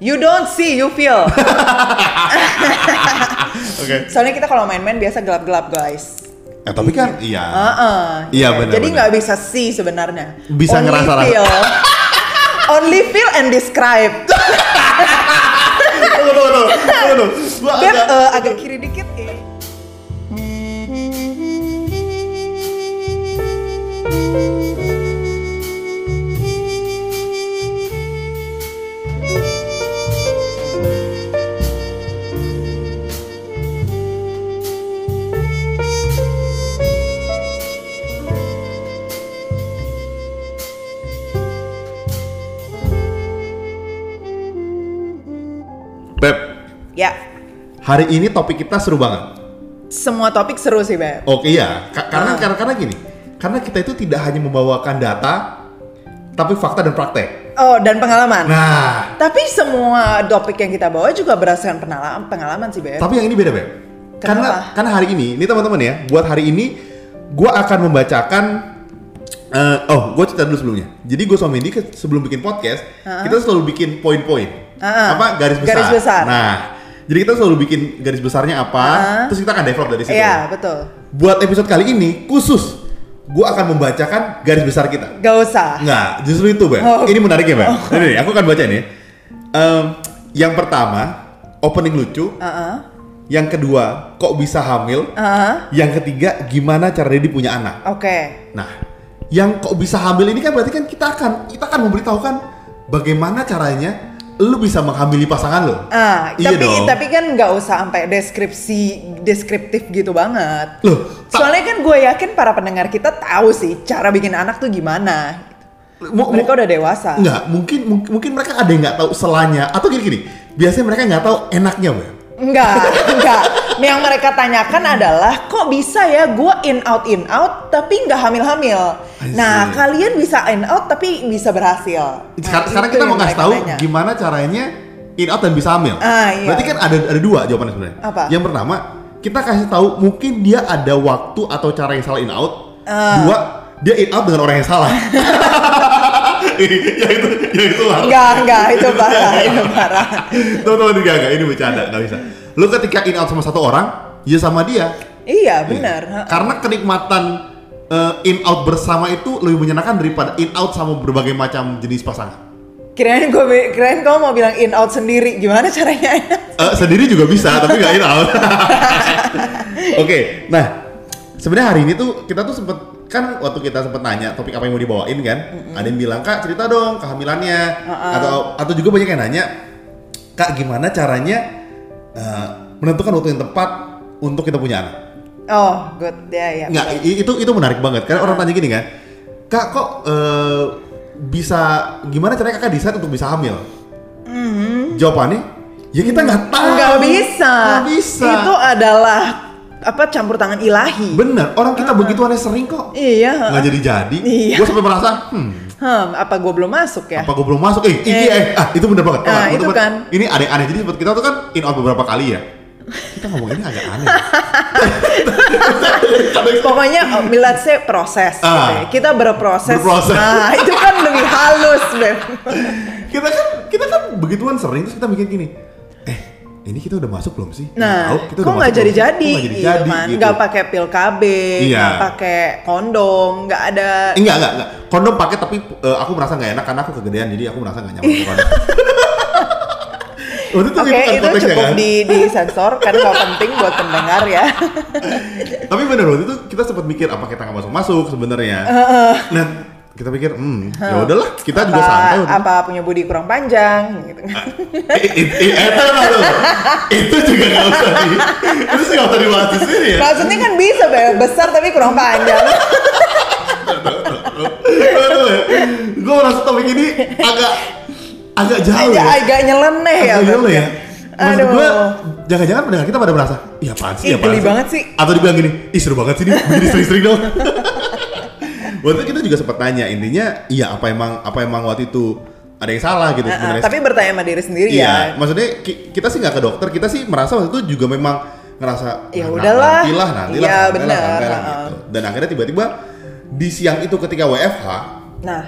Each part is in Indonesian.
You don't see, you feel. Oke. Soalnya kita kalau main-main biasa gelap-gelap guys. Eh, tapi kan iya. Heeh. Iya, benar, Jadi nggak bisa see sebenarnya. Bisa Only ngerasa rasa. feel. Only feel and describe. Tunggu, tunggu, tunggu. Tunggu, Beb, agak- eh, agak kiri dikit. eh. Hari ini topik kita seru banget. semua topik seru sih, Beb. Oke iya, Ka- karena karena karena gini, karena kita itu tidak hanya membawakan data, tapi fakta dan praktek. Oh, dan pengalaman. Nah, Tapi semua topik yang kita bawa juga berdasarkan pengalaman, pengalaman sih, Beb. tapi yang ini beda beb. Karena Kenapa? karena hari ini, ini teman-teman ya, buat hari ini, gua akan membacakan. eh, oh, gue cerita dulu sebelumnya. Jadi gue sama Mendy ke- sebelum bikin podcast, kita selalu bikin poin-poin. Ah. Apa garis besar. Garis besar. Nah, jadi kita selalu bikin garis besarnya apa, Ah. terus kita akan develop dari situ. Iya, betul. Buat episode kali ini khusus, gue akan membacakan garis besar kita. Gak usah. Nggak, justru itu, Bang. Oh. Ini menariknya, Bang. Ini nih, aku akan baca nih. Em, yang pertama, opening lucu. Heeh. Yang kedua, kok bisa hamil? Heeh. Yang ketiga, gimana cara dia punya anak? Oke. Nah, yang kok bisa hamil ini kan berarti kan kita akan kita akan memberitahukan bagaimana caranya lu bisa menghamili pasangan lo. Ah, Iya tapi dong. tapi kan nggak usah sampai deskripsi deskriptif gitu banget. Loh, Soalnya kan gue yakin para pendengar kita tahu sih cara bikin anak tuh gimana. Mu- Mereka udah dewasa. Enggak, mungkin mungkin, mereka ada yang nggak tahu selanya atau gini gini. Biasanya mereka nggak tahu enaknya, Bang. Enggak, enggak. Yang mereka tanyakan adalah kok bisa ya gue in out in out tapi nggak hamil-hamil. Nah, kalian bisa in out tapi bisa berhasil. Nah, Sekarang, kita mau ngasih mereka tahu tanya. gimana caranya in out dan bisa hamil. Ah, iya. Berarti kan ada ada dua jawabannya sebenarnya. Apa? Yang pertama, kita kasih tahu mungkin dia ada waktu atau cara yang salah in out. Ah. Dua, dia in out dengan orang yang salah. ya itu, ya itu lah. Enggak, enggak, itu parah, itu parah. Teman-teman enggak, enggak, ini bercanda, enggak bisa. Lu ketika in out sama satu orang, ya sama dia. Iya, benar. Iya. Karena kenikmatan eh, in out bersama itu lebih menyenangkan daripada in out sama berbagai macam jenis pasangan. Kirain gue kirain kamu mau bilang in out sendiri. Gimana caranya? Eh, sendiri juga bisa, tapi nggak in out. Oke, nah sebenarnya hari ini tuh kita tuh sempet kan waktu kita sempet nanya topik apa yang mau dibawain kan, ada yang bilang kak cerita dong kehamilannya, atau atau juga banyak yang nanya kak gimana caranya eh, menentukan waktu yang tepat untuk kita punya anak. Oh, good. Ya, ya. Nggak, i- itu itu menarik banget karena orang tanya gini kan, kak kok eh, bisa gimana caranya kakak decide untuk bisa hamil? Jawabannya, ya kita nggak tahu. Mm-hmm. Nggak bisa. Nggak bisa. Itu adalah apa campur tangan ilahi. Bener, orang kita begituannya sering kok. Iya. Nggak jadi-jadi. Iya. Gue sampai merasa, hmm, Hmm, apa gue belum masuk ya? apa gue belum masuk? Eh, ini Eh. eh, ah itu bener banget. Ah, nggak? itu kan. Ini ada yang aneh. Jadi seperti kita tuh kan in out beberapa kali ya. Kita ngomong ini agak aneh. Pokoknya oh, let's say proses. gitu ya. Kita berproses. Berproses. Nah, itu kan lebih halus, Beb. kita kan kita kan begituan sering terus kita mikir gini. Ini kita udah masuk belum sih? Nah, Tahu, kita kok nggak jadi-jadi nggak gitu kan? gitu. Nggak pakai pil KB, Iya. nggak pakai kondom, nggak ada. Eh, Enggak, enggak, enggak. Kondom pakai tapi eh, aku merasa nggak enak karena aku kegedean jadi aku merasa nggak nyaman kondom. Itu Oke, gitu kan itu cukup kan? di di sensor kan kalau penting buat pendengar ya. Tapi bener waktu itu kita sempat mikir apa kita nggak masuk masuk sebenarnya. Nah kita pikir, hmm, ya udahlah kita juga apa, santai. waktu itu. apa punya budi kurang panjang gitu kan. Eh, eh, itu juga nggak usah di, itu sih nggak usah dibahas di sini ya. Maksudnya kan bisa besar tapi kurang panjang. Gue merasa topik ini agak agak jauh ya. Agak, nyeleneh ya. Agak Beb. jauh ya. Maksud Aduh. gue, jangan-jangan pendengar kita pada merasa, iya apaan sih, Ih, apaan banget sih. Atau dibilang gini, ih seru banget sih ini, begini sering-sering dong. waktu itu kita juga sempat tanya, intinya, iya apa emang apa emang waktu itu ada yang salah gitu ah, sebenarnya. tapi bertanya sama diri sendiri Iya, ya. maksudnya ki- kita sih nggak ke dokter, kita sih merasa waktu itu juga memang ngerasa Ya "Nah, udahlah." nanti lah, nanti lah, Iya, santai lah, benar, santai lah," ha-ha. gitu. Dan akhirnya tiba-tiba di siang itu ketika WFH, Nah,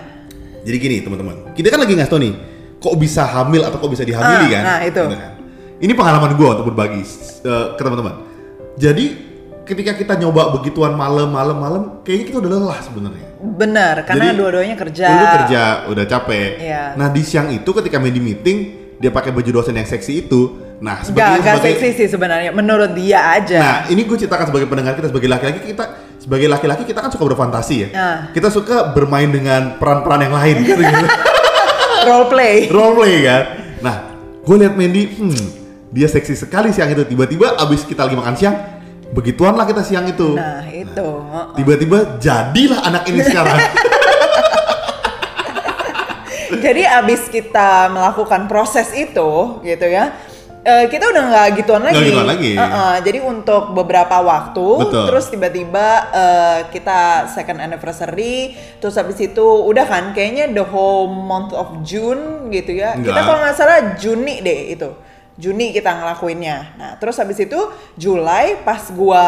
jadi gini teman-teman, kita kan lagi ngasih tau nih, kok bisa hamil atau kok bisa dihamili Ah, kan? nah, itu. Kan. Ini pengalaman gue untuk berbagi eh, ke teman-teman. Jadi ketika kita nyoba begituan malam malam malam, kayaknya kita udah lelah sebenarnya. Bener, karena dua-duanya kerja. Dulu kerja udah capek. Iya. Nah di siang itu ketika di meeting dia pakai baju dosen yang seksi itu. Nah Gak, sebagai, gak sebagai seksi sih sebenarnya, menurut dia aja. Nah, ini gue ceritakan sebagai pendengar kita sebagai laki-laki kita sebagai laki-laki kita kan suka berfantasi ya. Ah. Kita suka bermain dengan peran-peran yang lain kan gitu. Role play. Role play kan. Nah, gue lihat Mandy, hmm, dia seksi sekali siang itu. Tiba-tiba abis kita lagi makan siang, begituan lah kita siang itu. Nah, itu. heeh. Tiba-tiba jadilah anak ini sekarang. Jadi abis kita melakukan proses itu, gitu ya, eh, kita udah nggak gituan lagi. Nggak gituan lagi. Uh-uh, jadi untuk beberapa waktu, Betul. terus tiba-tiba eh, kita second anniversary, terus habis itu udah kan, kayaknya the whole month of June gitu ya. Kita Nggak. kalau nggak salah Juni deh itu. Juni kita ngelakuinnya. Nah, terus habis itu Julai pas gua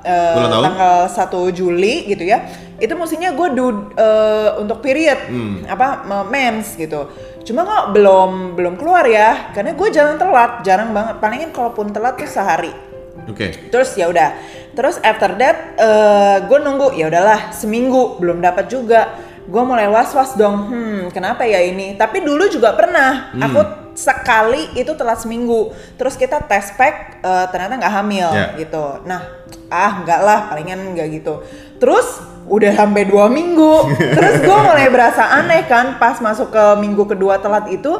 eh, tahun? tanggal 1 Juli gitu ya. Itu mestinya gue do eh, untuk period Hmm. apa me- mens gitu. Cuma kok belum belum keluar ya, karena gue jarang telat, jarang banget. Palingin kalaupun telat tuh sehari. Oke. Terus ya udah. Terus after that gue nunggu ya udahlah seminggu belum dapat juga. Gue mulai was-was dong. Hmm, kenapa ya ini? Tapi dulu juga pernah. Hmm. Aku sekali itu telat seminggu. Terus kita tes pack eh, ternyata nggak hamil Ya. gitu. Nah, ah nggak lah, palingan nggak gitu. Terus udah sampai dua minggu. Terus gue mulai berasa aneh kan pas masuk ke minggu kedua telat itu.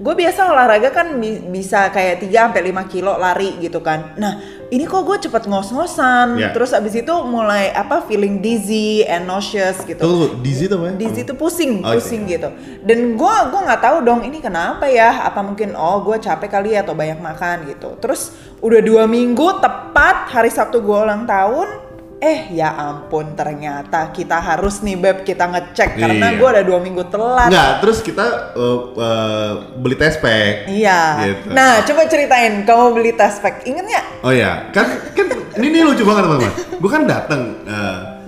Gue biasa olahraga kan bi- bisa kayak 3 sampai 5 kilo lari gitu kan. Nah, ini kok gue cepet ngos-ngosan. Ya. Terus abis itu mulai apa feeling dizzy and nauseous gitu. Tunggu, dizzy tuh apa ya? Dizzy itu pusing, Oke. pusing gitu. Dan gua gua nggak tahu dong ini kenapa ya? Apa mungkin oh gue capek kali ya atau banyak makan gitu. Terus udah dua minggu tepat hari Sabtu gua ulang tahun. Eh ya ampun ternyata kita harus nih beb kita ngecek karena Iya. gua ada dua minggu telat. Enggak, terus kita uh, uh, beli test pack. Iya. Gitu. Nah coba ceritain kamu beli test pack inget nggak? Oh ya, kan kan ini, ini lucu banget teman-teman. Gue kan datang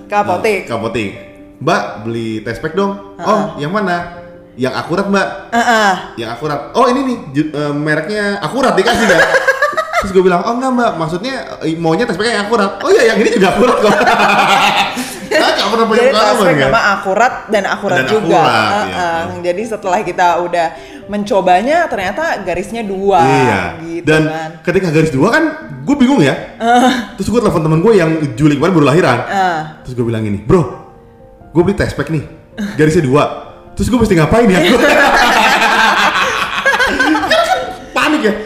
Ke apotek. eh, ke apotek. Mbak beli test pack dong. Oh, yang mana? Yang akurat mbak. Ah, ah. Yang akurat. Oh ini nih eh, mereknya akurat dikasih kan. Terus gue bilang, oh enggak mbak, maksudnya eh, maunya pack yang akurat. Oh iya, yang ini juga akurat kok. Nah, pernah punya Jadi pengalaman pack kan? akurat dan akurat Dan juga. akurat, iya. ah. Jadi setelah kita udah mencobanya ternyata garisnya dua Iya. gitu Dan kan. ketika garis dua kan, gue bingung ya. Terus gue telepon temen gue yang Juli kemarin baru lahiran. Ah. Terus gue bilang gini, bro, gue beli test pack nih, garisnya dua. Terus gue mesti ngapain ya?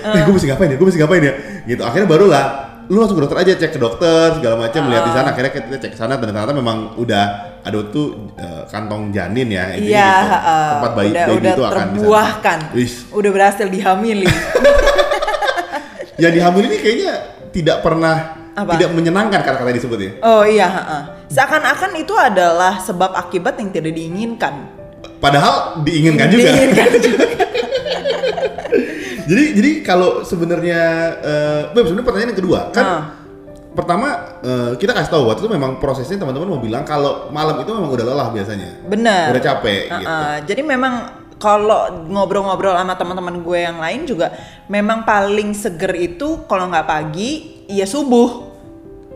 Panik ya, eh gue mesti ngapain ya? Gue mesti ngapain ya? Gitu. Akhirnya baru lah, lu langsung ke dokter aja, cek ke dokter segala macam, lihat di sana. Akhirnya kita cek ke sana dan ternyata memang udah ada tuh eh, kantong janin ya. intinya Iya, gitu. ah, tempat bayi, udah, baby udah itu akan terbuahkan, udah berhasil dihamili. Yang dihamil ini kayaknya tidak pernah Apa? tidak menyenangkan kata-kata yang disebut ya. oh iya, seakan-akan itu adalah sebab akibat yang tidak diinginkan. Padahal diinginkan juga. Diinginkan juga. jadi jadi kalau sebenarnya eh Beb, sebenarnya pertanyaan yang kedua kan Ah. pertama eh, kita kasih tahu waktu itu memang prosesnya teman-teman mau bilang kalau malam itu memang udah lelah biasanya. Bener. Udah capek Uh-uh. gitu. Jadi memang kalau ngobrol-ngobrol sama teman-teman gue yang lain juga memang paling seger itu kalau nggak pagi ya subuh.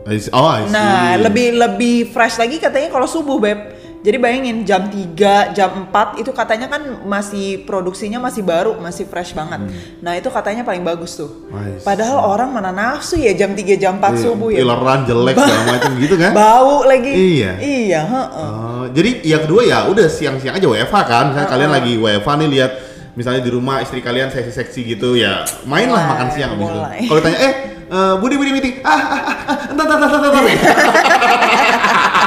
I see. Oh, I see. Nah, lebih lebih fresh lagi katanya kalau subuh, Beb. Jadi bayangin jam 3, jam 4 itu katanya kan masih produksinya masih baru, masih fresh banget. Nah, itu katanya paling bagus tuh. See. Padahal orang mana nafsu ya jam 3 jam 4 Iya, subuh ya. Ileran jelek segala macam gitu kan. Bau lagi. Iya. Iya, heeh. Oh, jadi yang kedua ya udah siang-siang aja WFH kan. Misalnya Uh-uh. kalian lagi WFH nih lihat misalnya di rumah istri kalian seksi-seksi gitu ya mainlah makan siang abis itu. mulai. Kalau ditanya eh eh, Budi Budi meeting ah ah ah ah, entar entar entar entar gitu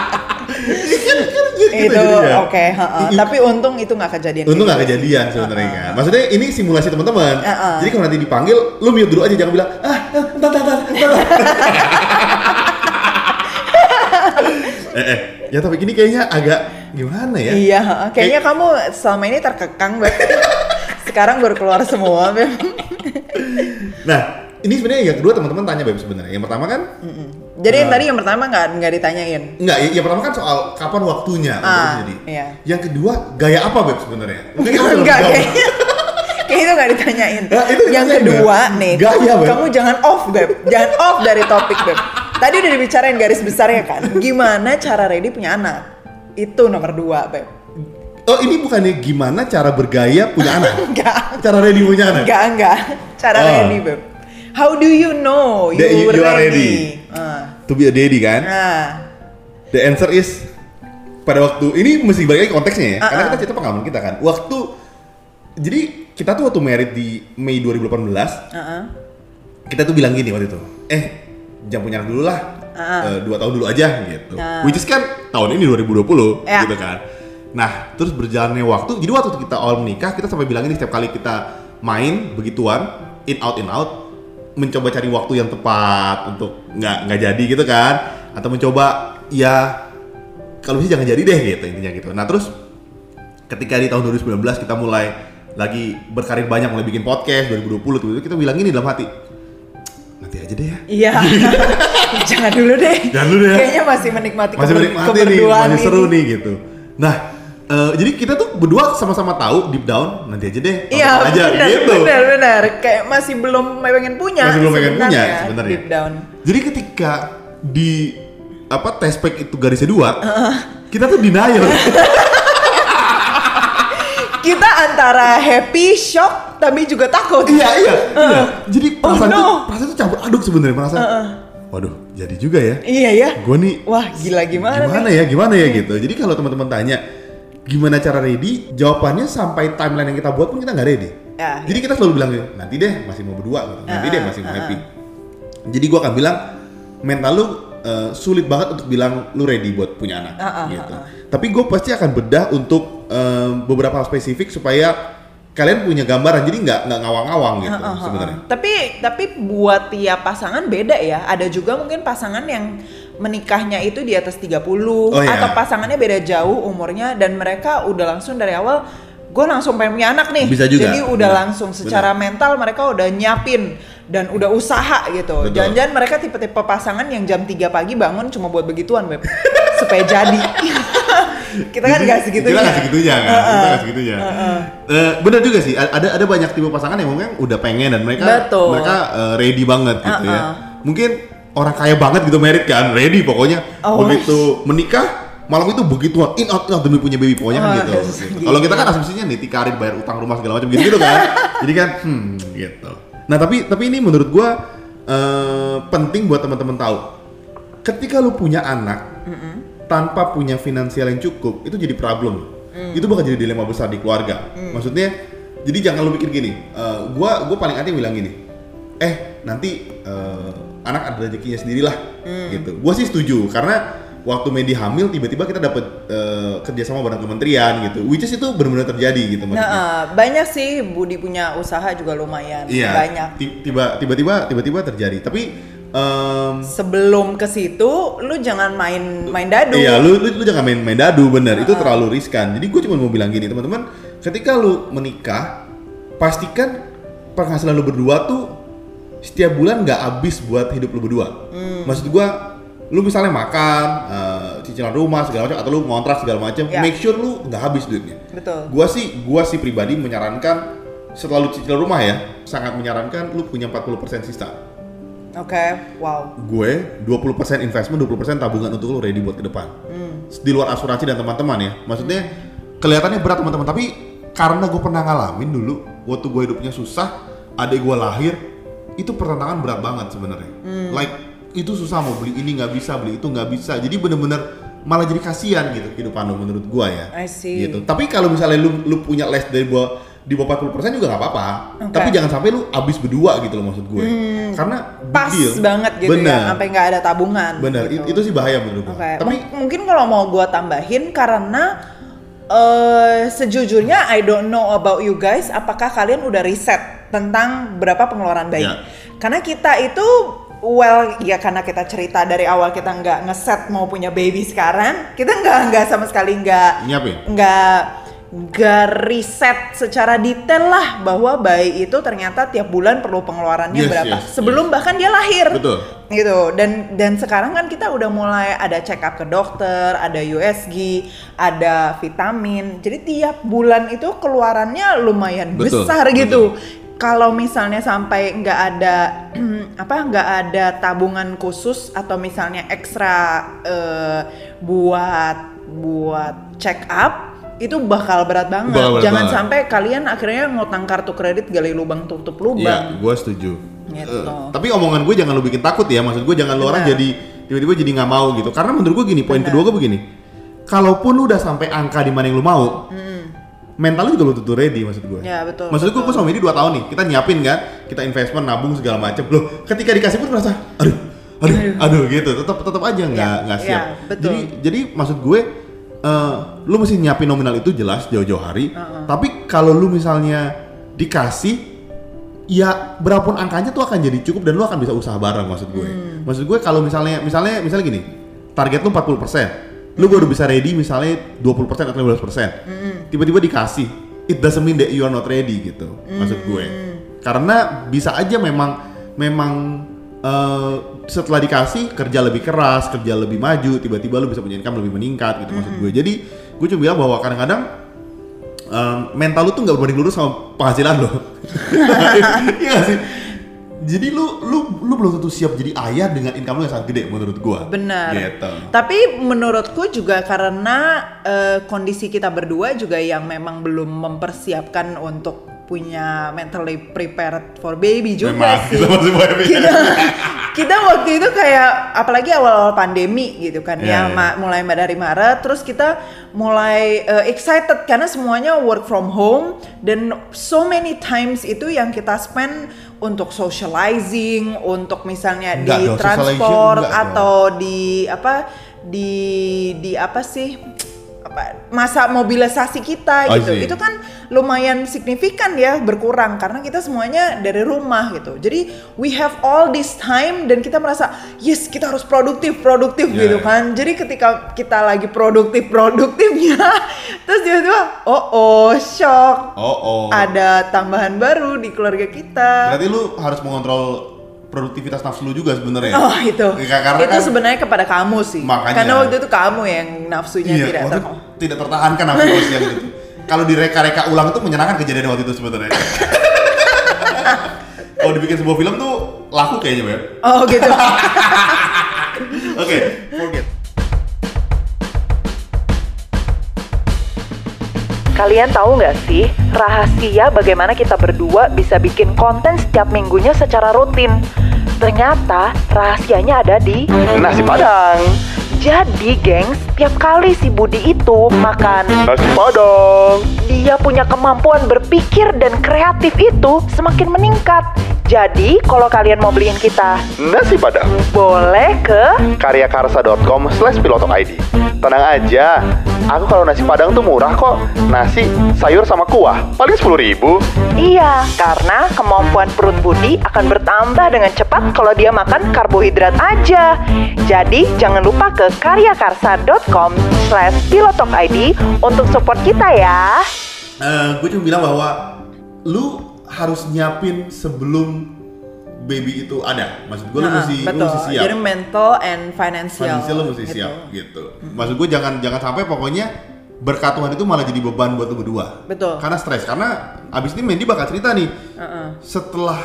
itu jadinya. oke, heeh. I- tapi untung itu nggak kejadian. Untung nggak gitu. kejadian sebenarnya kan. Maksudnya ini simulasi teman-teman. Uh-uh. Jadi kalau nanti dipanggil, lu mute dulu aja jangan bilang ah ah, entar entar entar. entar." eh, eh, ya tapi gini kayaknya agak gimana ya? Iya, kayaknya kamu selama ini terkekang banget. Sekarang baru keluar semua. Nah, ini sebenarnya yang kedua teman-teman tanya Beb sebenarnya. Yang pertama kan Jadi yang tadi yang pertama nggak nggak ditanyain. enggak, ya- yang pertama kan soal kapan waktunya Ah, jadi. iya. Yang kedua gaya apa Beb sebenarnya? Enggak kayaknya. itu nggak ditanyain. Ya, itu yang kedua Beb. nih, Gaya, kamu, Beb. kamu jangan off beb, jangan off dari topik beb. Tadi udah dibicarain garis besarnya kan. Gimana cara ready punya anak? Itu nomor dua beb. Oh ini bukannya gimana cara bergaya punya anak? Enggak, Cara ready punya anak? enggak, enggak. Cara Oh. ready beb. How do you know you, That you- you are ready? ready. Ah. To be a daddy kan? Nah, The answer is pada waktu ini mesti balik lagi konteksnya ya, karena Uh-uh. kita cerita pengalaman kita kan. Waktu jadi kita tuh waktu married di Mei 2018, uh-uh. kita tuh bilang gini waktu itu, eh jangan punya anak dulu lah, Uh-uh. Eh, dua tahun dulu aja gitu. Nah. Which is kan tahun ini 2020 Ya. gitu kan. Nah terus berjalannya waktu, jadi waktu kita awal menikah kita sampai bilang ini setiap kali kita main begituan, in out in out, mencoba cari waktu yang tepat untuk nggak nggak jadi gitu kan, atau mencoba ya kalau bisa jangan jadi deh gitu intinya gitu. Nah terus ketika di tahun 2019 kita mulai lagi berkarir banyak mulai bikin podcast 2020 tuh kita bilang ini dalam hati nanti aja deh ya Iya. Jangan dulu deh. Jangan dulu deh ya. Kayaknya masih menikmati masih menikmati nih masih ini. seru nih gitu nah eh, jadi kita tuh berdua sama-sama tahu deep down nanti aja deh Iya, aja benar, gitu benar, benar. Kayak masih belum pengen punya. Masih belum pengen punya, sebenarnya, sebenarnya. Deep down. jadi ketika di apa test pack itu garisnya dua kita tuh denial Kita antara happy, shock, tapi juga takut. iya iya iya jadi Oh, perasaan no. tuh perasaan tuh campur aduk sebenarnya perasaan waduh jadi juga ya Iya ya. gue nih Wah, gila gimana, gimana nih? ya gimana ya gitu jadi kalau teman-teman tanya gimana cara ready jawabannya sampai timeline yang kita buat pun kita nggak ready. Ya, jadi kita selalu bilang nanti deh masih mau berdua gitu. Nanti Ah, deh ah, masih mau ah, happy. jadi gua akan bilang mental lu eh, sulit banget untuk bilang lu ready buat punya anak Ah, ah, gitu. ah, tapi gue pasti akan bedah untuk eh, beberapa hal spesifik supaya kalian punya gambaran. Jadi nggak nggak ngawang-ngawang gitu Ah, ah, ah. sebenarnya. Tapi tapi buat tiap pasangan beda ya. Ada juga mungkin pasangan yang menikahnya itu di atas 30 Oh, iya. atau pasangannya beda jauh umurnya dan mereka udah langsung dari awal gue langsung pengen punya anak nih. Bisa juga. Jadi udah Benar. langsung secara mental mereka udah nyiapin dan udah usaha gitu. Jangan-jangan mereka tipe-tipe pasangan yang jam 3 pagi bangun cuma buat begituan, Beb. Supaya jadi. Kita kan Jadi, gak segitunya. Kita nggak segitunya kan. Kita nggak segitunya. Eh, bener juga sih. Ada ada banyak tipe pasangan yang mungkin udah pengen dan mereka Betul. mereka eh, ready banget gitu ya. Uh-uh. Mungkin orang kaya banget gitu merit kan, ready pokoknya. Oh. Begitu menikah malam itu begitu in out, in out demi punya baby pokoknya kan Oh, gitu. yes, Gitu. gitu. Kalau kita kan asumsinya nih karir bayar utang rumah segala macam gitu gitu kan. Jadi kan hmm gitu. Nah, tapi tapi ini menurut gua eh, penting buat teman-teman tahu. Ketika lu punya anak, tanpa punya finansial yang cukup itu jadi problem itu bakal jadi dilema besar di keluarga maksudnya jadi jangan lu pikir gini eh, gua gua paling anti bilang gini eh nanti eh, anak ada rezekinya sendirilah. Gitu. Gua sih setuju karena waktu Medi hamil tiba-tiba kita dapat eh, kerjasama bareng kementerian gitu. Which is itu benar-benar terjadi gitu Nah, maksudnya eh, banyak sih Budi punya usaha juga lumayan. iya Banyak. ti- tiba tiba-tiba tiba-tiba terjadi. Tapi em, sebelum ke situ lu jangan main main dadu. Iya, lu, lu, lu jangan main main dadu bener, itu terlalu riskan. Jadi gue cuma mau bilang gini teman-teman, ketika lu menikah, pastikan penghasilan lu berdua tuh setiap bulan nggak habis buat hidup lu berdua. Maksud gua, lu misalnya makan, eh, cicilan rumah segala macam, atau lu ngontrak segala macam, Ya. make sure lu nggak habis duitnya. Betul. Gua sih, gua sih pribadi menyarankan setelah lu cicilan rumah ya, sangat menyarankan lu punya 40% sisa. Oke, wow. gue 20% investment, 20% tabungan untuk lo ready buat ke depan. Di luar asuransi dan teman-teman ya. Maksudnya kelihatannya berat teman-teman, tapi karena gue pernah ngalamin dulu waktu gue hidupnya susah, adik gue lahir, itu pertentangan berat banget sebenarnya. Like itu susah mau beli ini nggak bisa, beli itu nggak bisa. Jadi bener-bener malah jadi kasihan gitu kehidupan lo menurut gue ya. I see. Gitu. Tapi kalau misalnya lu lu punya less dari bawah di bawah 40% juga nggak apa-apa. Oke. Tapi jangan sampai lu habis berdua gitu loh maksud gue. Karena big Pas deal. banget gitu Bener. ya, sampai nggak ada tabungan. Bener, gitu. it- itu sih bahaya menurut gua. Oke, Tapi M- mungkin kalau mau gua tambahin karena eh sejujurnya I don't know about you guys, apakah kalian udah riset tentang berapa pengeluaran bayi? Ya. Karena kita itu well ya karena kita cerita dari awal kita nggak ngeset mau punya baby sekarang, kita nggak nggak sama sekali nggak nggak nggak riset secara detail lah bahwa bayi itu ternyata tiap bulan perlu pengeluarannya Yes, berapa yes, sebelum bahkan dia lahir Betul. gitu dan dan sekarang kan kita udah mulai ada check up ke dokter ada USG ada vitamin jadi tiap bulan itu keluarannya lumayan Betul, besar betul. gitu kalau misalnya sampai nggak ada apa nggak ada tabungan khusus atau misalnya ekstra eh, buat buat check up itu bakal berat banget. Bakal berat Jangan banget. sampai kalian akhirnya ngutang kartu kredit gali lubang tutup lubang. Iya, gue setuju. Gitu. Eh, tapi omongan gue jangan lu bikin takut ya, maksud gue jangan lu orang Benar. jadi tiba-tiba jadi nggak mau gitu. Karena menurut gue gini, poin kedua gue begini. Kalaupun lu udah sampai angka di mana yang lu mau, mental lu juga belum tentu ready maksud gue. Ya, betul, Maksud gue, betul. gue sama ini dua tahun nih, kita nyiapin kan, kita investment, nabung segala macem. Loh, ketika dikasih pun merasa, aduh, aduh, aduh gitu. Tetap tetap aja nggak Ya, nggak ya, siap. betul. Jadi jadi maksud gue, eh, lu mesti nyiapin nominal itu jelas jauh-jauh hari. Tapi kalau lu misalnya dikasih ya berapapun angkanya tuh akan jadi cukup dan lu akan bisa usaha bareng maksud gue. Maksud gue kalau misalnya misalnya misalnya gini, target lu 40%, lu baru bisa ready misalnya 20% atau 15%. Tiba-tiba dikasih, it doesn't mean that you are not ready gitu. Maksud gue. Karena bisa aja memang memang eh, setelah dikasih kerja lebih keras, kerja lebih maju, tiba-tiba lu bisa punya income lebih meningkat gitu maksud gue. Jadi gue cuma bilang bahwa kadang-kadang em, mental lu tuh nggak berbanding lurus sama penghasilan lo. Iya sih? Jadi lu lu lu belum tentu siap jadi ayah dengan income lu yang sangat gede menurut gua. Benar. Gitu. Tapi menurutku juga karena eh, kondisi kita berdua juga yang memang belum mempersiapkan untuk punya mentally prepared for baby juga Memang, sih. kita masih baby. kita, kita waktu itu kayak apalagi awal-awal pandemi gitu kan Iya, ya, ma- mulai dari Maret terus kita mulai eh, excited karena semuanya work from home dan so many times itu yang kita spend untuk socializing, untuk misalnya Enggak di dong, transport enggak atau di apa di di apa sih apa masa mobilisasi kita I gitu. itu kan lumayan signifikan ya berkurang. Karena kita semuanya dari rumah gitu. Jadi we have all this time dan kita merasa yes kita harus produktif produktif Ya, gitu kan. Jadi ketika kita lagi produktif produktifnya terus tiba-tiba oh oh shock. Oh oh. ada tambahan baru di keluarga kita. Berarti lu harus mengontrol produktivitas nafsu lu juga sebenarnya. Oh itu, Ya, karena itu kan- sebenarnya kepada kamu sih. Makanya. Karena waktu itu kamu yang nafsunya Iya, tidak ter. tidak tertahankan nafsu lu siang itu. Kalau direka-reka ulang itu menyenangkan kejadian waktu itu sebenarnya. Kalau dibikin sebuah film tuh laku kayaknya, Beb. Oh gitu. Oke, forget. Kalian tahu nggak sih rahasia bagaimana kita berdua bisa bikin konten setiap minggunya secara rutin? Ternyata rahasianya ada di nasi padang. Jadi, gengs, tiap kali si Budi itu makan nasi padang, dia punya kemampuan berpikir dan kreatif itu semakin meningkat. Jadi, kalau kalian mau beliin kita nasi padang, boleh ke karyakarsa.com slash pilotokid Tenang aja, aku kalau nasi padang tuh murah kok. Nasi, sayur sama kuah, paling 10 ribu. Iya, karena kemampuan perut Budi akan bertambah dengan cepat kalau dia makan karbohidrat aja. Jadi, jangan lupa ke karyakarsa.com slash pilotokid untuk support kita ya. Eh, gue cuma bilang bahwa lu harus nyiapin sebelum baby itu ada. Maksud gue lu Nah, mesti lu betul. mesti siap. Jadi mental and financial. Financial lu mesti gitu. siap gitu. Maksud gue jangan jangan sampai pokoknya berkat Tuhan itu malah jadi beban buat lu berdua. Betul. Karena stres. Karena abis ini Mandy bakal cerita nih. Setelah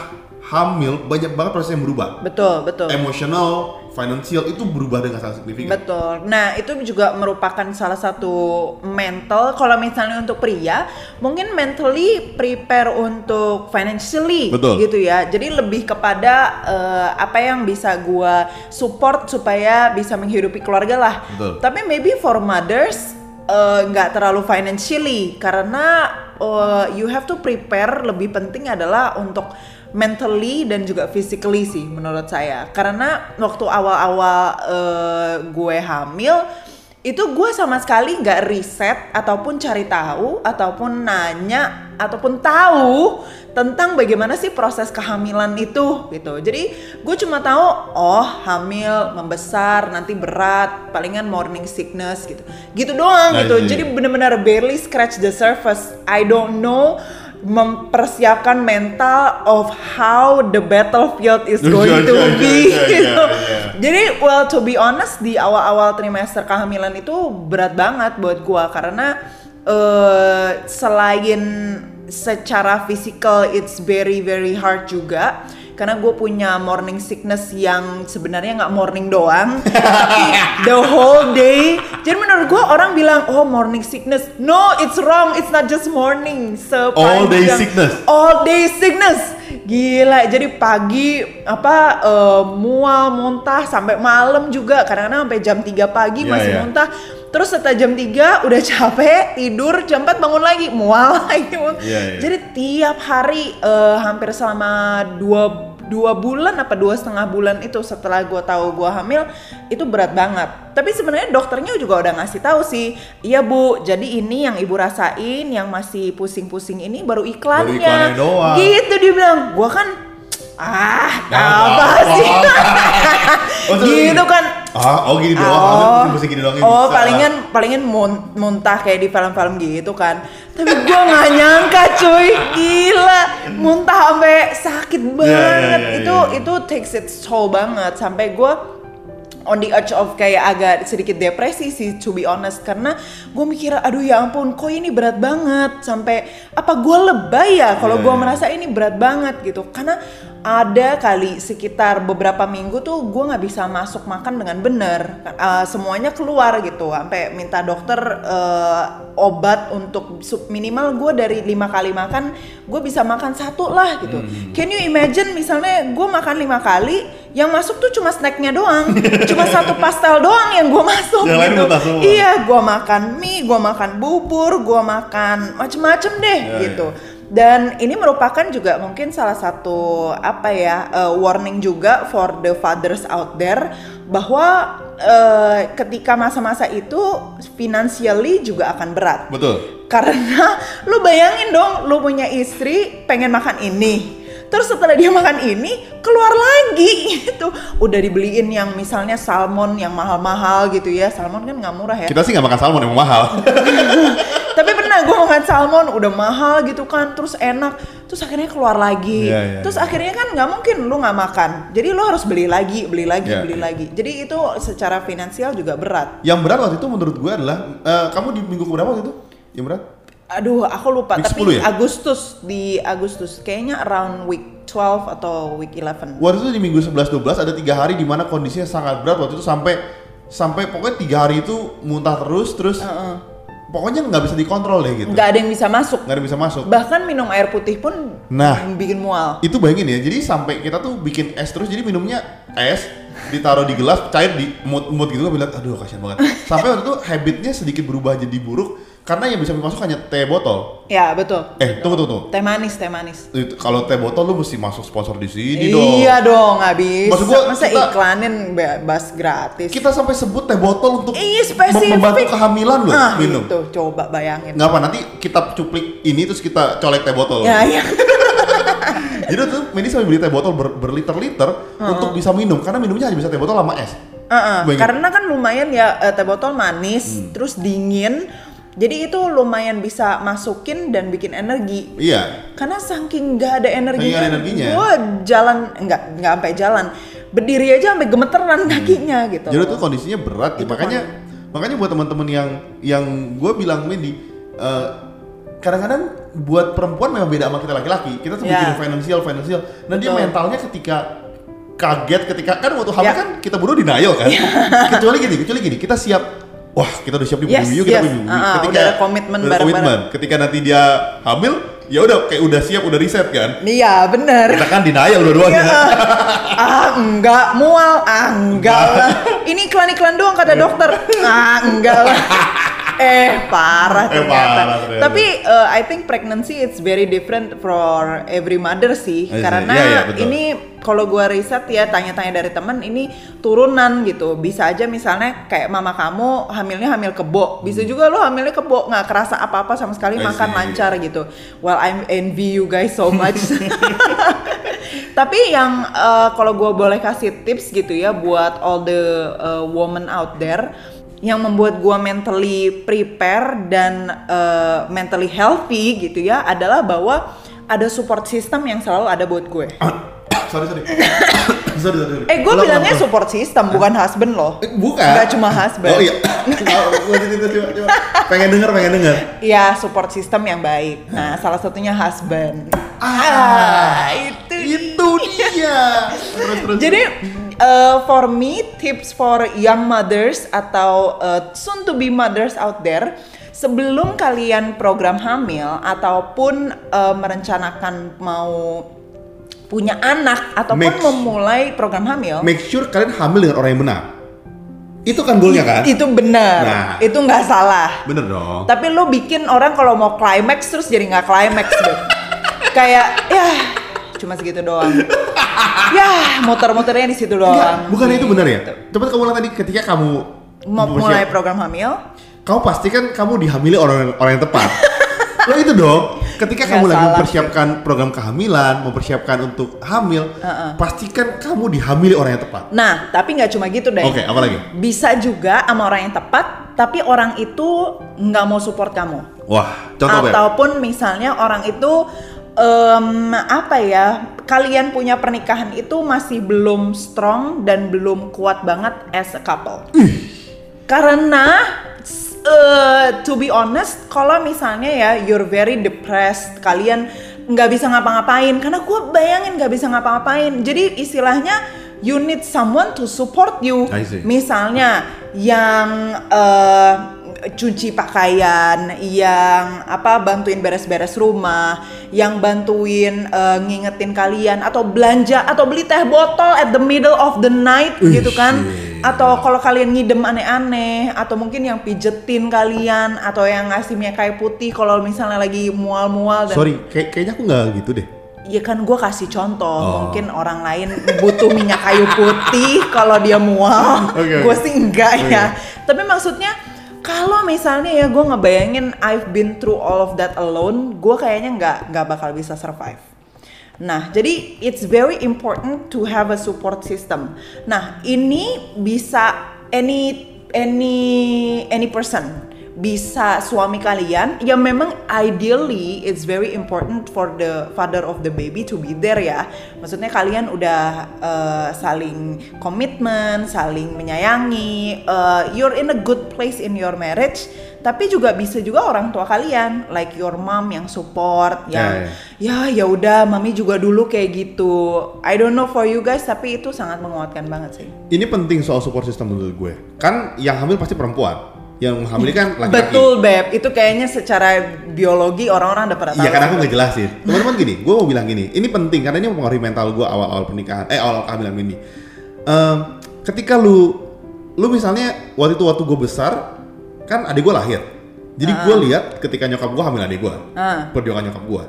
hamil banyak banget proses yang berubah. Betul, betul. Emotional, financial itu berubah dengan sangat signifikan. Betul. Nah, itu juga merupakan salah satu mental. Kalau misalnya untuk pria, mungkin mentally prepare untuk financially, Betul. gitu ya. Jadi lebih kepada eh, apa yang bisa gua support supaya bisa menghidupi keluarga lah. Betul. Tapi maybe for mothers eh, nggak terlalu financially karena eh, you have to prepare. Lebih penting adalah untuk mentally dan juga physically sih menurut saya. Karena waktu awal-awal eh, gue hamil itu gue sama sekali nggak riset ataupun cari tahu ataupun nanya ataupun tahu tentang bagaimana sih proses kehamilan itu gitu. Jadi gue cuma tahu oh hamil membesar nanti berat palingan morning sickness gitu. Gitu doang gitu. jadi bener-bener barely scratch the surface. I don't know mempersiapkan mental of how the battlefield is Iya, going iya, to iya, be gitu. Jadi well to be honest di awal-awal trimester kehamilan itu berat banget buat gua karena eh selain secara physical it's very very hard juga karena gue punya morning sickness yang sebenarnya nggak morning doang tapi the whole day. Jadi menurut gue orang bilang oh morning sickness. No it's wrong. It's not just morning. All day sickness. all day sickness. Gila. Jadi pagi apa eh, mual muntah sampai malam juga. Kadang-kadang sampai jam 3 pagi Iya, masih iya. muntah. Terus setelah jam 3 udah capek tidur jam 4 bangun lagi. Mual lagi. Iya, iya. jadi tiap hari eh, hampir selama dua dua bulan apa dua setengah bulan itu setelah gue tahu gue hamil itu berat banget. Tapi sebenarnya dokternya juga udah ngasih tahu sih iya bu jadi ini yang ibu rasain yang masih pusing-pusing ini baru iklannya, iklannya. doang. gitu dia bilang. Gue kan ah Nah, apa apa- sih? Oh, gitu kan. Ah, oh gini doang. Oh, Oh, gini doang oh bisa. palingan palingan mun- muntah kayak di film-film gitu kan. Tapi gua nggak nyangka cuy, gila. Muntah sampai sakit Iya, banget. iya, iya, itu itu takes its toll banget. Sampai gua on the edge of kayak agak sedikit depresi sih to be honest. Karena gue mikir aduh ya ampun kok ini berat banget? Sampai apa gue lebay ya kalau Iya, gue merasa ini berat banget gitu. Karena ada kali sekitar beberapa minggu tuh gue nggak bisa masuk makan dengan benar Uh, semuanya keluar gitu sampai minta dokter uh, obat untuk minimal gue dari lima kali makan gue bisa makan satu lah gitu. Hmm. can you imagine misalnya gue makan lima kali yang masuk tuh cuma snacknya doang. Cuma satu pastel doang yang gue masuk Yang lain gitu. semua. iya gue makan mie gue makan bubur gue makan macem-macem deh Ya, gitu dan ini merupakan juga mungkin salah satu apa ya uh, warning juga for the fathers out there bahwa uh, ketika masa-masa itu financially juga akan berat Betul. karena lu bayangin dong lu punya istri pengen makan ini terus setelah dia makan ini keluar lagi gitu udah dibeliin yang misalnya salmon yang mahal-mahal gitu ya salmon kan nggak murah ya Kita sih nggak makan salmon emang mahal. tapi pernah gue makan salmon udah mahal gitu kan terus enak terus akhirnya keluar lagi Iya, iya, terus iya. akhirnya kan nggak mungkin lu nggak makan jadi lu harus beli lagi beli lagi Iya, beli iya. lagi jadi itu secara finansial juga berat Yang berat waktu itu menurut gue adalah eh, kamu di minggu keberapa waktu itu? Yang berat? Aduh aku lupa Week tapi 10 ya? Agustus di Agustus kayaknya around week 12 atau week 11 Waktu itu di minggu 11 12 ada tiga hari di mana kondisinya sangat berat waktu itu sampai sampai pokoknya tiga hari itu muntah terus terus pokoknya nggak bisa dikontrol deh gitu. nggak ada yang bisa masuk Nggak ada yang bisa masuk. bahkan minum air putih pun Nah. bikin mual Itu bayangin ya, jadi sampai kita tuh bikin es terus, jadi minumnya es ditaruh di gelas cair di mood mood gitu gue bilang aduh kasihan banget sampai waktu itu habitnya sedikit berubah jadi buruk karena yang bisa masuk hanya teh botol. Ya betul. Eh tunggu tunggu, tunggu. teh manis teh manis. Kalau teh botol lu mesti masuk sponsor di sini dong iya dong. bisa Maksud gua, masa kita- iklanin bebas gratis? Kita sampai sebut teh botol untuk Iya, spesifik. membantu kehamilan loh ah, minum. itu coba bayangin. Nggak apa nanti kita cuplik ini terus kita colek teh botol. Ya ya jadi tuh Medi sampai beli teh botol ber- berliter-liter untuk bisa minum. Karena minumnya hanya bisa teh botol sama es. Heeh, Bayangin. karena kan lumayan ya eh, teh botol manis Hmm. terus dingin jadi itu lumayan bisa masukin dan bikin energi iya karena saking nggak ada energinya, ada energinya. gue jalan nggak nggak sampai jalan berdiri aja sampai gemeteran kakinya gitu Hmm. Jadi tuh kondisinya berat, ya. Itu makanya makanya buat teman-teman yang yang gue bilang Medi, eh, kadang-kadang buat perempuan memang beda sama kita laki-laki. Kita tuh Ya. bikin financial financial. Nah dia Betul. mentalnya ketika kaget ketika kan waktu hamil Ya. kan kita buru denial kan. kecuali gini, kecuali gini, kita siap. Wah kita udah siap nih Yes, yuk kita yes. Ah, ah, udah ada komitmen bareng-bareng. komitmen. Ketika nanti dia hamil, ya udah kayak udah siap, udah riset kan. iya bener Kita kan denial dua-duanya. ah enggak mual ah enggak lah ini iklan iklan doang kata dokter ah enggak lah eh parah Eh, ternyata. parah ternyata. Tapi uh, I think pregnancy it's very different for every mother sih, sih. karena Iya, iya, betul. ini kalau gua riset ya tanya-tanya dari temen ini turunan gitu. Bisa aja misalnya kayak mama kamu hamilnya hamil kebo, bisa juga lo hamilnya kebo nggak kerasa apa-apa sama sekali I makan see. lancar gitu. Well I envy you guys so much. Tapi yang uh, kalau gue boleh kasih tips gitu ya buat all the uh, women out there yang membuat gue mentally prepare dan uh, mentally healthy gitu ya adalah bahwa ada support system yang selalu ada buat gue. sorry sorry. sorry sorry. sorry. Eh gue bilangnya ulang, support system bukan husband loh. Eh, bukan. Nggak cuma husband. Oh iya. Pengen denger pengen denger. Iya support system yang baik. Nah salah satunya husband. Ah, itu itu dia. Terus terus. Jadi uh, for me tips for young mothers atau uh, soon to be mothers out there sebelum kalian program hamil ataupun uh, merencanakan mau punya anak ataupun Make- memulai program hamil make sure kalian hamil dengan orang yang benar. Itu kan goalnya kan? itu benar Nah. itu nggak salah Bener dong. tapi lo bikin orang kalau mau climax terus jadi nggak climax deh kayak ya cuma segitu doang ya muter-muternya di situ Enggak, doang bukan itu benar ya? Gitu. Coba kamu ulang tadi ketika kamu mulai program hamil kamu pastikan kamu dihamili orang orang yang tepat. Lo itu dong. Ketika Nggak kamu lagi mempersiapkan program kehamilan, mempersiapkan untuk hamil, pastikan kamu dihamili orang yang tepat. nah tapi nggak cuma gitu deh Oke, apa lagi? bisa juga sama orang yang tepat tapi orang itu nggak mau support kamu Wah, contoh Beb. ataupun misalnya orang itu em, apa ya kalian punya pernikahan itu masih belum strong dan belum kuat banget as a couple. Karena eh, to be honest kalau misalnya ya you're very depressed kalian nggak bisa ngapa-ngapain. Karena gue bayangin nggak bisa ngapa-ngapain. Jadi istilahnya you need someone to support you. Misalnya yang eh, cuci pakaian, yang apa bantuin beres-beres rumah, yang bantuin eh, ngingetin kalian atau belanja atau beli teh botol at the middle of the night Ih, gitu kan. shit. Atau kalau kalian ngidem aneh-aneh atau mungkin yang pijetin kalian atau yang ngasih minyak kayu putih kalau misalnya lagi mual-mual dan Sorry, kayak kayaknya aku nggak gitu deh. Ya kan gue kasih contoh, Oh. mungkin orang lain butuh minyak kayu putih kalau dia mual, Oke, gue sih enggak Oke. ya. Tapi maksudnya kalau misalnya ya gue ngebayangin I've been through all of that alone, gue kayaknya nggak nggak bakal bisa survive. Nah, jadi it's very important to have a support system. Nah, ini bisa any any any person bisa suami kalian ya memang ideally it's very important for the father of the baby to be there ya. Maksudnya kalian udah uh, saling komitmen saling menyayangi uh, you're in a good place in your marriage. Tapi juga bisa juga orang tua kalian like your mom yang support yang Ya, ya ya udah mami juga dulu kayak gitu. I don't know for you guys tapi itu sangat menguatkan banget sih. Ini penting soal support system menurut gue. Kan yang hamil pasti perempuan. Yang hamil kan laki-laki. betul beb itu kayaknya secara biologi orang-orang udah tahu Iya kan aku nggak jelasin. Teman-teman gini, gue mau bilang gini, ini penting karena ini mempengaruhi mental gue awal-awal pernikahan, eh awal kehamilan ini. Em, ketika lu, lu misalnya waktu itu waktu gue besar, kan adik gue lahir. Jadi gue lihat ketika nyokap gue hamil adik gue, Ah. perjuangan nyokap gue.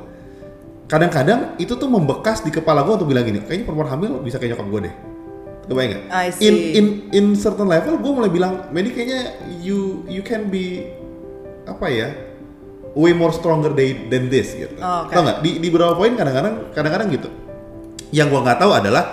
Kadang-kadang itu tuh membekas di kepala gue untuk bilang gini, kayaknya perempuan hamil bisa kayak nyokap gue deh. Kebayang nggak? I see. In in in certain level gue mulai bilang, Medi kayaknya you you can be apa ya? way more stronger day than this gitu. Oh, oke. Tau nggak? Di, di beberapa poin kadang-kadang kadang-kadang gitu. Yang gua nggak tahu adalah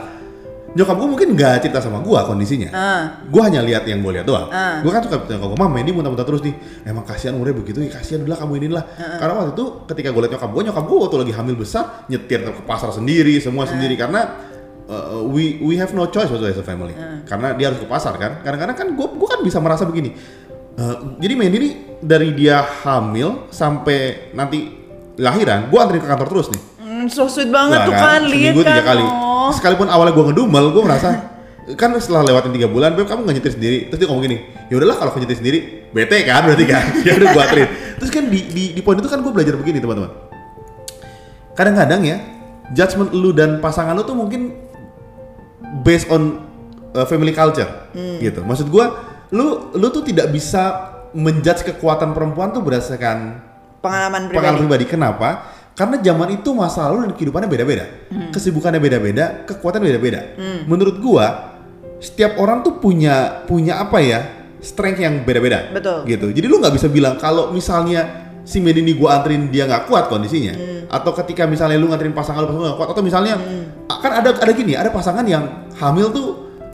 nyokap gua mungkin nggak cerita sama gua kondisinya. Ah. Gua hanya lihat yang gua lihat doang. Ah. Gua kan suka bilang nyokap gua, "Mam, ini muntah-muntah terus nih." Emang kasihan umurnya begitu, ya kasihan udah kamu inilah. Ah, Karena waktu itu ketika gua lihat nyokap gua, nyokap gua waktu lagi hamil besar nyetir ke pasar sendiri, semua Ah. sendiri karena uh, we we have no choice waktu as a family. Ah. Karena dia harus ke pasar kan. Kadang-kadang kan gua gua kan bisa merasa begini. Uh, jadi Mandy ini dari dia hamil sampai nanti lahiran, gua anterin ke kantor terus nih. Hmm, so sweet banget Nah, tuh kan, lihat seminggu kan. tiga kali. oh. Sekalipun awalnya gua ngedumel, gua merasa kan setelah lewatin tiga bulan, beb kamu nggak nyetir sendiri. Terus dia ngomong gini, ya udahlah kalau aku nyetir sendiri, bete kan berarti kan. ya udah gua anterin. Terus kan di, di, di poin itu kan gua belajar begini teman-teman. Kadang-kadang ya, judgement lu dan pasangan lu tuh mungkin based on uh, family culture Hmm. gitu. Maksud gua, lu lu tuh tidak bisa menjudge kekuatan perempuan tuh berdasarkan Pengalaman pribadi. pengalaman pribadi. Kenapa? Karena zaman itu masa lalu dan kehidupannya beda-beda. Hmm. Kesibukannya beda-beda, kekuatan beda-beda. Menurut gua, setiap orang tuh punya punya apa ya? strength yang beda-beda. Betul. Gitu. Jadi lu nggak bisa bilang kalau misalnya si Medi ini gua anterin dia nggak kuat kondisinya Hmm. atau ketika misalnya lu nganterin pasangan lu pasangan nggak kuat atau misalnya kan ada ada gini, ada pasangan yang hamil tuh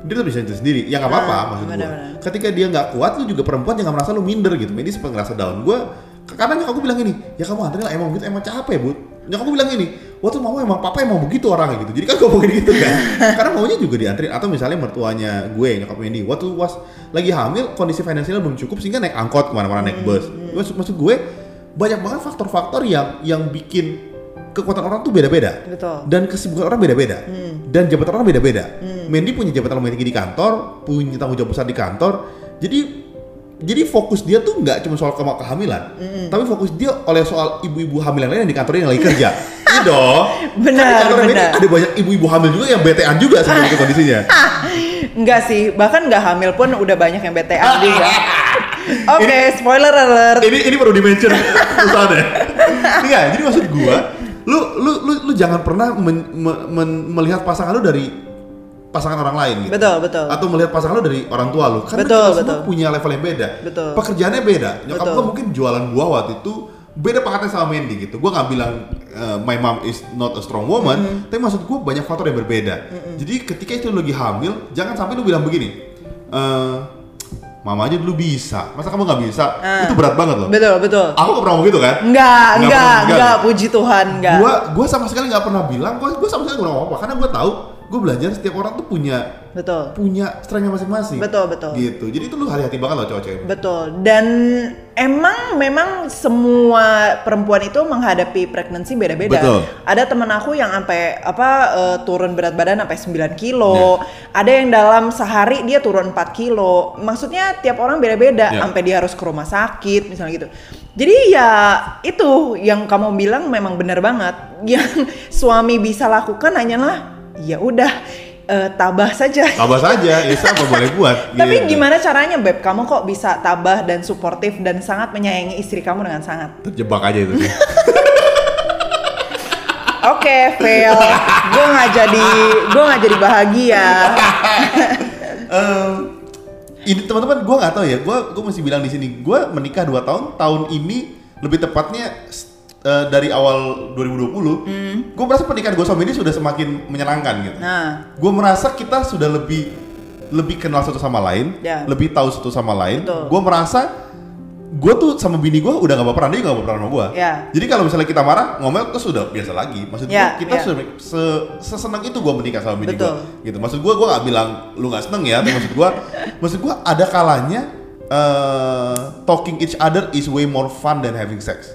dia tuh bisa sendiri. Ya nggak apa-apa Ah, maksud gua. benar-benar. Ketika dia nggak kuat lu juga perempuan jangan merasa lu minder gitu. Medi sempat ngerasa down. Gua karena nyokap gue bilang gini, ya kamu anterin lah emang begitu, emang capek bud. Nyokap gue bilang gini, waktu mama emang papa emang begitu orangnya gitu. Jadi kan gue ngomongin gitu kan. Karena maunya juga dianterin atau misalnya mertuanya gue nyokap Wendy, waktu was lagi hamil kondisi finansialnya belum cukup sehingga naik angkot ke mana-mana naik bus. Maksud, maksud gue banyak banget faktor-faktor yang yang bikin kekuatan orang tuh beda-beda. Betul. Dan kesibukan orang beda-beda. Dan jabatan orang beda-beda. Mandy punya jabatan lumayan tinggi di kantor, punya tanggung jawab besar di kantor. Jadi jadi fokus dia tuh nggak cuma soal kehamilan, tapi fokus dia oleh soal ibu-ibu hamil yang lain yang di kantornya yang lagi kerja. Iya dong. Benar, Kan kantor Mandy benar. Ada banyak ibu-ibu hamil juga yang BT-an juga sebenarnya itu kondisinya. Enggak sih, bahkan nggak hamil pun udah banyak yang BTN juga. Oke, spoiler alert. ini ini perlu di-mention misalnya. Iya, jadi maksud gua, lu lu lu, lu jangan pernah men- me- men- melihat pasangan lu dari pasangan orang lain gitu. Betul, betul. Atau melihat pasangan lu dari orang tua lu. Karena Betul, kita semua betul. punya level yang beda. Betul. Pekerjaannya beda. Nyokap Betul. gua mungkin jualan buah waktu itu beda pakatnya sama Mandy gitu. Gua nggak bilang uh, my mom is not a strong woman, Mm-hmm. tapi maksud gua banyak faktor yang berbeda. Jadi ketika itu lagi hamil, jangan sampai lu bilang begini. eh Mama aja dulu bisa, masa kamu nggak bisa? Ah. Itu berat banget loh. Betul, betul. Aku gak pernah ngomong gitu kan? Enggak, Nggak enggak, pernah, enggak, enggak. puji Tuhan, enggak. Gua, gua sama sekali nggak pernah bilang, gua, gua sama sekali nggak ngomong apa, karena gua tahu, gua belajar setiap orang tuh punya Betul. punya strengthnya masing-masing. Betul, betul. Gitu. Jadi itu lu hati-hati banget loh cowok-cewek. Betul. Dan emang memang semua perempuan itu menghadapi pregnancy beda-beda. Betul. Ada temen aku yang sampai apa eh, turun berat badan sampai 9 Iya. kilo. Ada yang dalam sehari dia turun 4 kilo. Maksudnya tiap orang beda-beda Ya. sampai dia harus ke rumah sakit misalnya gitu. Jadi ya itu yang kamu bilang memang benar banget. Yang suami bisa lakukan hanyalah ya udah eh, tabah saja. Tabah saja, ya apa boleh buat. Tapi gitu. gimana caranya Beb? Kamu kok bisa tabah dan suportif dan sangat menyayangi istri kamu dengan sangat? Terjebak aja itu sih. Oke, fail. gue nggak jadi, gue nggak jadi bahagia. Em, ini teman-teman gue nggak tahu ya, gue gue masih bilang di sini, gue menikah 2 tahun, tahun ini lebih tepatnya eh, dari awal 2020, gue merasa pernikahan gue sama ini sudah semakin menyenangkan gitu. Nah, gue merasa kita sudah lebih lebih kenal satu sama lain, Ya. lebih tahu satu sama lain. Gue merasa gue tuh sama bini gue udah gak baperan dia juga gak baperan sama gue. Ya. Jadi kalau misalnya kita marah ngomel terus udah biasa lagi. Maksud gue Ya, kita ya. se, se- sesenang itu gue menikah sama bini gue. Gitu. Maksud gue gue gak bilang lu gak seneng ya. Tapi maksud gue maksud gue ada kalanya eh, talking each other is way more fun than having sex.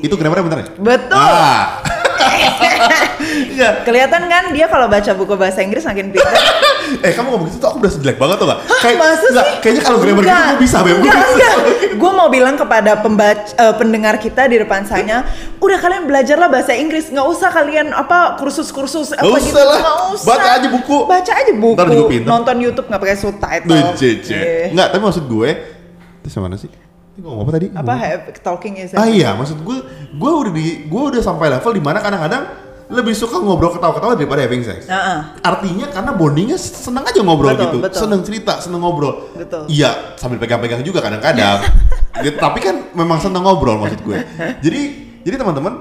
Itu kenapa bener ya? betul. Ah. Iya. Kelihatan kan dia kalau baca buku bahasa Inggris makin pintar. eh kamu ngomong gitu tuh aku udah jelek banget tuh gak? Masa enggak, sih? Kayaknya kalau grammar gitu Enggak. gue bisa Enggak, bisa. enggak. Gue mau bilang kepada pembaca, eh, pendengar kita di depan sana, udah kalian belajarlah bahasa Inggris, nggak usah kalian apa kursus-kursus apa Nggak gitu, usah lah. nggak usah. Baca aja buku. Baca aja buku. Nonton YouTube nggak pakai subtitle. Duh, cece. Eh, Enggak, tapi maksud gue yang mana sih? Ini ngomong apa tadi? Apa talking is Ah iya, maksud gue Gue udah di Gue udah sampai level di mana kadang-kadang Lebih suka ngobrol ketawa-ketawa daripada having sex Heeh. Artinya karena bondingnya seneng aja ngobrol Betul, gitu betul. Seneng cerita, seneng ngobrol Betul. Iya, sambil pegang-pegang juga kadang-kadang Gitu, Tapi kan memang seneng ngobrol maksud gue Jadi Jadi teman-teman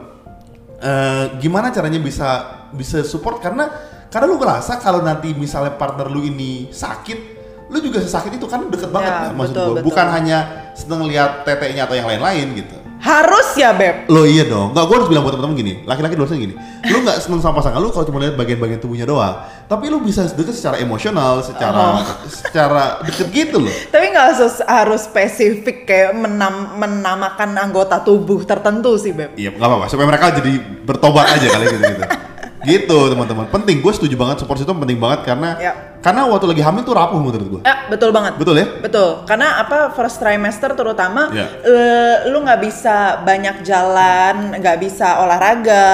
eh, Gimana caranya bisa Bisa support Karena Karena lu ngerasa kalau nanti misalnya partner lu ini sakit lu juga sesakit itu kan deket banget Ya, kan, maksud betul, gue betul. bukan hanya seneng lihat tetenya atau yang lain-lain gitu Harus ya Beb. Lo iya dong. Nggak, gue harus bilang buat temen-temen gini. Laki-laki dosen gini. Lu nggak seneng sama pasangan lu kalau cuma lihat bagian-bagian tubuhnya doang. Tapi lu bisa deket secara emosional, secara Oh. secara deket gitu loh. Tapi nggak harus harus spesifik kayak menam, menamakan anggota tubuh tertentu sih Beb. Iya, nggak apa-apa. Supaya mereka jadi bertobat aja kali gitu gitu. gitu teman-teman. Penting. Gue setuju banget support system penting banget karena Ya. Karena waktu lagi hamil tuh rapuh menurut gue. Ya, betul banget. Betul ya? Betul. Karena apa first trimester terutama Ya. eh, lu nggak bisa banyak jalan, nggak bisa olahraga.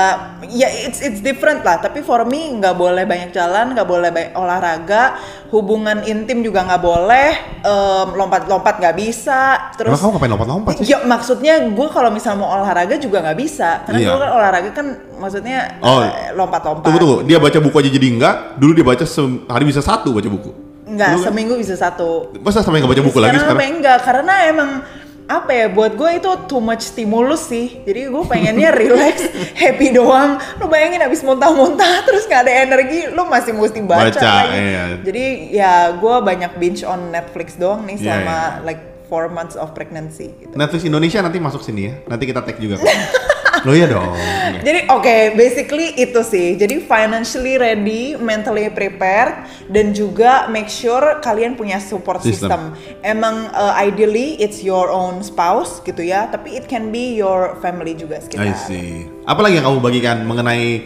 Ya it's it's different lah. Tapi for me nggak boleh banyak jalan, nggak boleh banyak olahraga. Hubungan intim juga nggak boleh. em, lompat-lompat nggak bisa. Terus Emang kamu ngapain lompat-lompat sih? Ya maksudnya gue kalau misal mau olahraga juga nggak bisa. Karena Iya. gue kan olahraga kan maksudnya Oh. eh, lompat-lompat. Tunggu tunggu, dia baca buku aja jadi enggak. Dulu dia baca sehari bisa satu baca buku. Nggak, Dulu kan- seminggu bisa satu. Masa sampai nggak baca buku lagi Sekarang sekarang? enggak karena emang apa ya buat gue itu too much stimulus sih jadi gue pengennya relax happy doang lu bayangin abis muntah-muntah terus nggak ada energi lu masih mesti baca, Baca, lagi iya. jadi ya gue banyak binge on Netflix doang nih Iya, selama iya. like four months of pregnancy gitu. Netflix Indonesia nanti masuk sini ya. Nanti kita tag juga. Lo ya dong. Jadi oke, basically itu sih. Jadi financially ready, mentally prepared, dan juga make sure kalian punya support System. system. Emang uh, ideally it's your own spouse gitu ya, tapi it can be your family juga sekitar. I see. Apa lagi yang kamu bagikan mengenai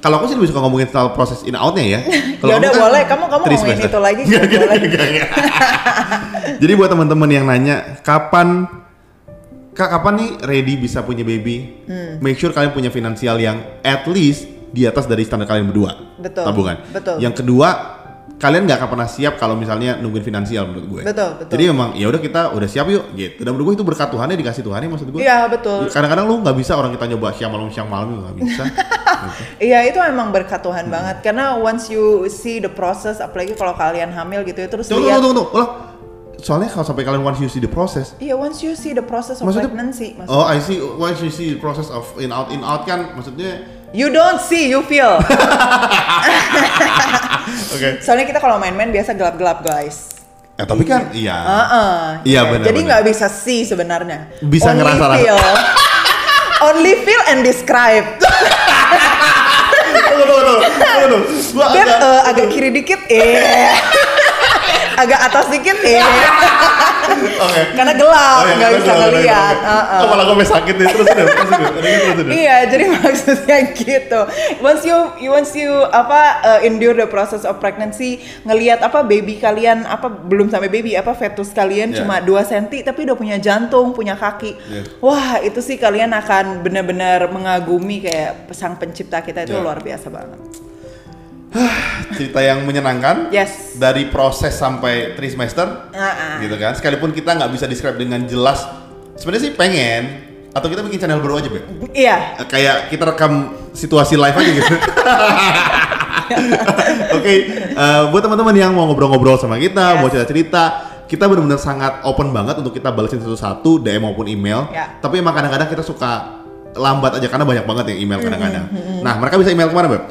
kalau aku sih lebih suka ngomongin soal proses in outnya ya. Kalau Ya udah kamu kan boleh, kamu kamu ngomongin semester. itu lagi nggak, boleh. nggak, nggak. Jadi buat teman-teman yang nanya kapan Kak kapan nih ready bisa punya baby? Hmm. Make sure kalian punya finansial yang at least di atas dari standar kalian berdua. Betul, Tabungan. betul. Yang kedua, kalian nggak akan pernah siap kalau misalnya nungguin finansial menurut gue. Betul, betul. Jadi memang ya udah kita udah siap yuk gitu. Dan menurut gue itu berkat Tuhan ya dikasih Tuhan ya maksud gue. Iya betul. Kadang-kadang lu nggak bisa orang kita nyoba siang malam siang malam nggak bisa. Gitu. Iya itu emang berkat Hmm. Tuhan banget karena once you see the process, apalagi kalau kalian hamil gitu ya terus Tunggu, lihat. tunggu, tunggu, tunggu. Soalnya kalau sampai kalian once you see the process, Iya once you see the process of Maksudnya- pregnancy, maksudnya. oh I see, once you see the process of in out in out kan, maksudnya, You don't see, you feel. oke. Soalnya kita kalau main-main biasa gelap-gelap guys. Eh tapi kan, iya. Iya, benar, Jadi benar. nggak bisa see sebenarnya. Bisa Only ngerasa rasa. feel. Only feel and describe. Tunggu, tunggu, tunggu, tunggu. Gua agak, eh, agak kiri dikit, eh. Agak atas dikit, eh. oke. Karena gelap, Oh, iya, nggak bisa ngeliat. Kepala gue sampai sakit nih, terus udah, terus udah. Iya, jadi maksudnya gitu. Once you, you once you apa uh, endure the process of pregnancy, ngelihat apa baby kalian apa belum sampai baby apa fetus kalian Yeah. cuma 2 cm tapi udah punya jantung, punya kaki. Yeah. Wah, itu sih kalian akan benar-benar mengagumi kayak sang pencipta kita itu Yeah. luar biasa banget. Cerita yang menyenangkan. Yes. Dari proses sampai trimester, ah. gitu kan. Sekalipun kita nggak bisa describe dengan jelas. Sebenarnya sih pengen. Atau kita bikin channel baru aja, Beb. Iya. kayak kita rekam situasi live aja gitu. Oke, eh, buat teman-teman yang mau ngobrol-ngobrol sama kita, Yes. mau cerita-cerita, kita benar-benar sangat open banget untuk kita balesin satu-satu DM maupun email. Ya. Tapi emang kadang-kadang kita suka lambat aja karena banyak banget yang email Mm-hmm, kadang-kadang. Nah, mereka bisa email ke mana, Beb?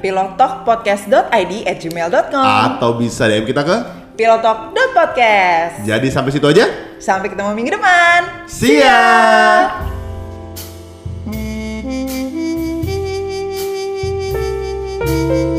pilotalkpodcast.id at gmail.com Atau bisa DM kita ke? Pilotalk.podcast Jadi sampai situ aja. Sampai ketemu minggu depan. See ya, thank you ya.